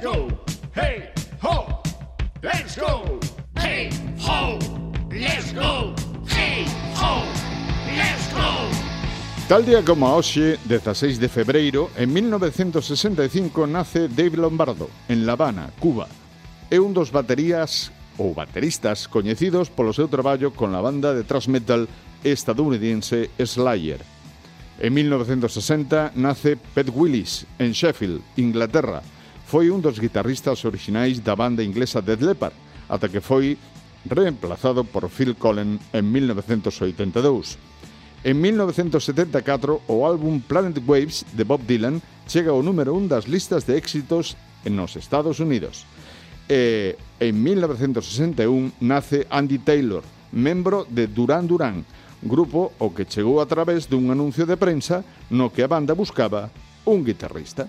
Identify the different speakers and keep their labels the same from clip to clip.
Speaker 1: Let's go. Hey, ho. Let's go. Hey, ho. Let's go. Hey, ho. Let's go.
Speaker 2: Tal día como hoxe, 16 de febreiro, en 1965 nace Dave Lombardo, en La Habana, Cuba. É un dos baterías ou bateristas coñecidos polo seu traballo con a banda de thrash metal estadounidense Slayer. En 1960 nace Pet Willis, en Sheffield, Inglaterra, foi un dos guitarristas orixinais da banda inglesa Dead Leppard, ata que foi reemplazado por Phil Collen en 1982. En 1974, o álbum Planet Waves de Bob Dylan chega ao número un das listas de éxitos nos Estados Unidos. E, en 1961 nace Andy Taylor, membro de Duran Duran, grupo o que chegou a través dun anuncio de prensa no que a banda buscaba un guitarrista.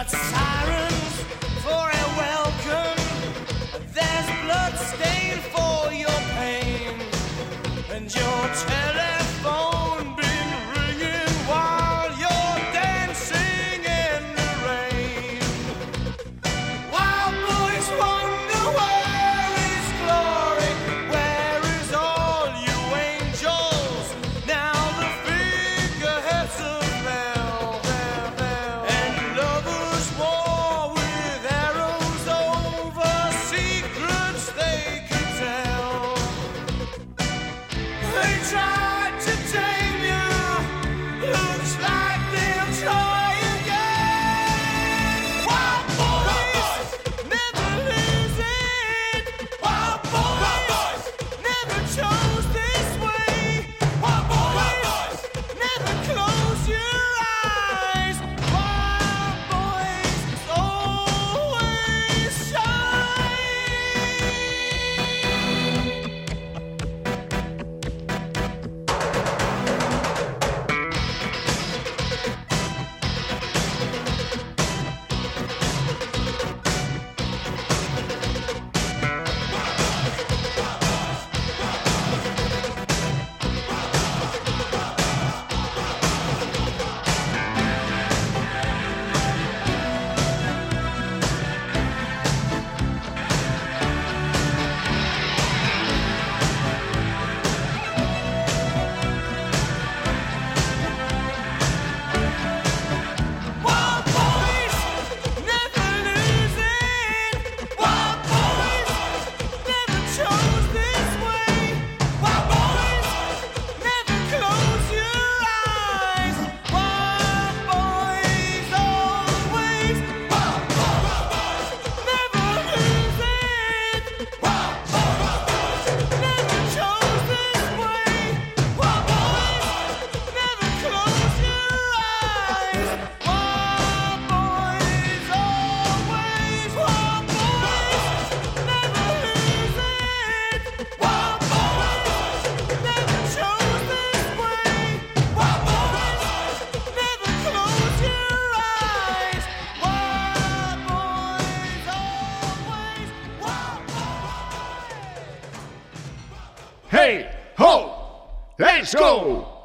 Speaker 3: got sirens.
Speaker 2: Hey, ho, let's go!